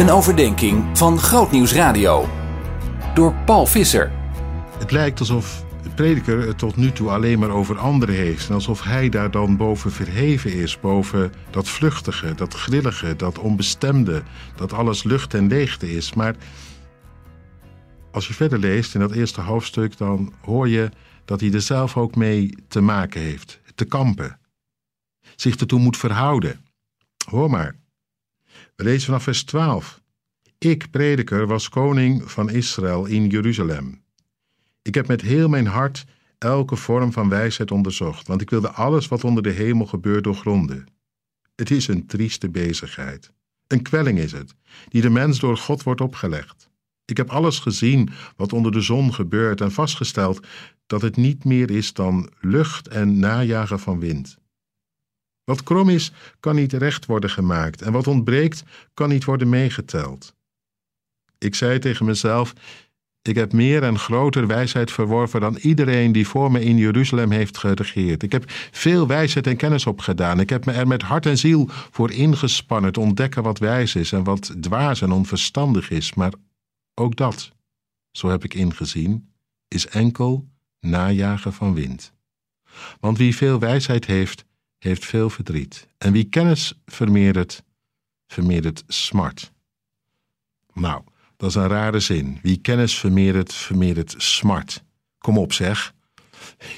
Een overdenking van Grootnieuws Radio. Door Paul Visser. Het lijkt alsof de prediker het tot nu toe alleen maar over anderen heeft. En alsof hij daar dan boven verheven is. Boven dat vluchtige, dat grillige, dat onbestemde. Dat alles lucht en leegte is. Maar als je verder leest in dat eerste hoofdstuk, dan hoor je dat hij er zelf ook mee te maken heeft. Te kampen. Zich ertoe moet verhouden. Hoor maar. We lezen vanaf vers 12. Ik, prediker, was koning van Israël in Jeruzalem. Ik heb met heel mijn hart elke vorm van wijsheid onderzocht, want ik wilde alles wat onder de hemel gebeurt doorgronden. Het is een trieste bezigheid. Een kwelling is het, die de mens door God wordt opgelegd. Ik heb alles gezien wat onder de zon gebeurt en vastgesteld dat het niet meer is dan lucht en najagen van wind. Wat krom is, kan niet recht worden gemaakt en wat ontbreekt, kan niet worden meegeteld. Ik zei tegen mezelf: Ik heb meer en groter wijsheid verworven dan iedereen die voor me in Jeruzalem heeft geregeerd. Ik heb veel wijsheid en kennis opgedaan. Ik heb me er met hart en ziel voor ingespannen te ontdekken wat wijs is en wat dwaas en onverstandig is. Maar ook dat, zo heb ik ingezien, is enkel najagen van wind. Want wie veel wijsheid heeft, heeft veel verdriet. En wie kennis vermeerdert, vermeerdert smart. Nou, dat is een rare zin. Wie kennis vermeerdert, vermeerdert smart. Kom op zeg.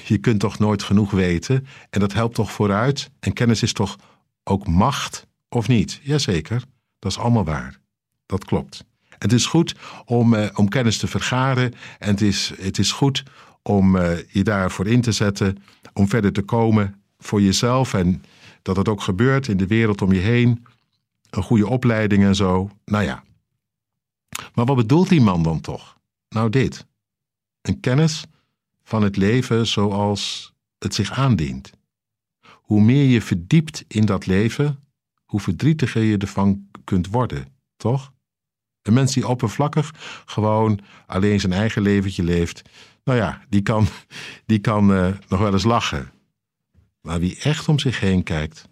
Je kunt toch nooit genoeg weten en dat helpt toch vooruit? En kennis is toch ook macht, of niet? Jazeker, dat is allemaal waar. Dat klopt. het is goed om, eh, om kennis te vergaren en het is, het is goed om uh, je daarvoor in te zetten, om verder te komen voor jezelf en dat het ook gebeurt in de wereld om je heen. Een goede opleiding en zo. Nou ja. Maar wat bedoelt die man dan toch? Nou dit. Een kennis van het leven zoals het zich aandient. Hoe meer je verdiept in dat leven, hoe verdrietiger je ervan kunt worden, toch? Een mens die oppervlakkig gewoon alleen zijn eigen leventje leeft, nou ja, die kan, die kan uh, nog wel eens lachen. Maar wie echt om zich heen kijkt,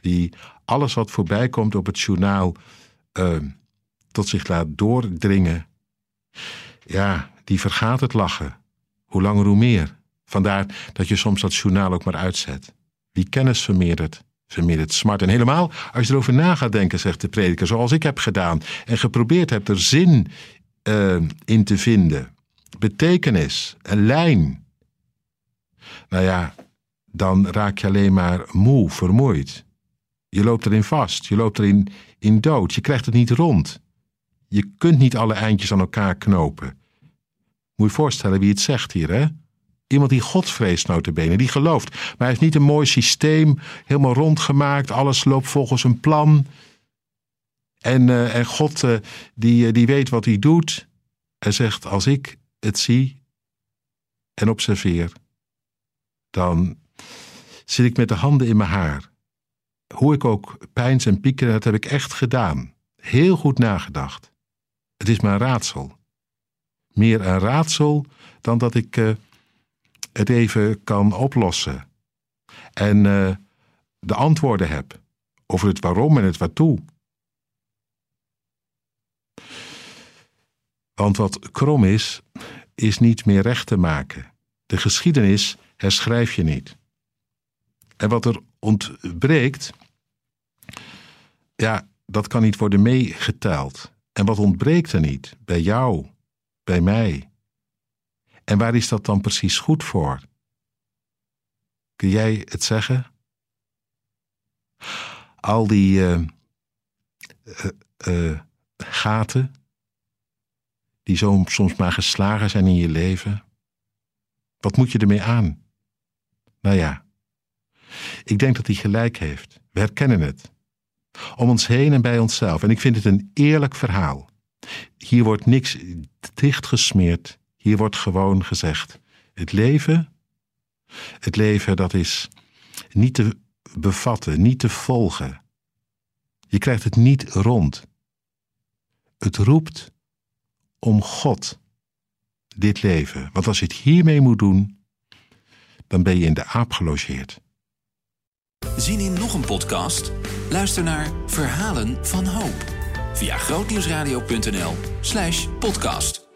die alles wat voorbij komt op het journaal uh, tot zich laat doordringen, ja, die vergaat het lachen. Hoe langer hoe meer. Vandaar dat je soms dat journaal ook maar uitzet. Wie kennis vermeerdert, vermeerdert smart. En helemaal als je erover na gaat denken, zegt de prediker, zoals ik heb gedaan en geprobeerd heb er zin uh, in te vinden, betekenis, een lijn. Nou ja, dan raak je alleen maar moe, vermoeid. Je loopt erin vast, je loopt erin in dood, je krijgt het niet rond. Je kunt niet alle eindjes aan elkaar knopen. Moet je voorstellen wie het zegt hier, hè? Iemand die God vreest, notabene, die gelooft. Maar hij heeft niet een mooi systeem, helemaal rondgemaakt, alles loopt volgens een plan. En, uh, en God, uh, die, uh, die weet wat hij doet. Hij zegt, als ik het zie en observeer, dan zit ik met de handen in mijn haar. Hoe ik ook pijns en pieken, dat heb ik echt gedaan. Heel goed nagedacht. Het is maar een raadsel. Meer een raadsel dan dat ik uh, het even kan oplossen. En uh, de antwoorden heb over het waarom en het waartoe. Want wat krom is, is niet meer recht te maken. De geschiedenis herschrijf je niet. En wat er ontbreekt, ja, dat kan niet worden meegeteld. En wat ontbreekt er niet? Bij jou, bij mij. En waar is dat dan precies goed voor? Kun jij het zeggen? Al die uh, uh, uh, gaten, die zo soms maar geslagen zijn in je leven. Wat moet je ermee aan? Nou ja, ik denk dat hij gelijk heeft. We herkennen het. Om ons heen en bij onszelf. En ik vind het een eerlijk verhaal. Hier wordt niks dichtgesmeerd. Hier wordt gewoon gezegd: het leven, het leven dat is niet te bevatten, niet te volgen. Je krijgt het niet rond. Het roept om God, dit leven. Want als je het hiermee moet doen, dan ben je in de aap gelogeerd. Zien in nog een podcast? Luister naar Verhalen van Hoop. via grootnieuwsradio.nl slash podcast.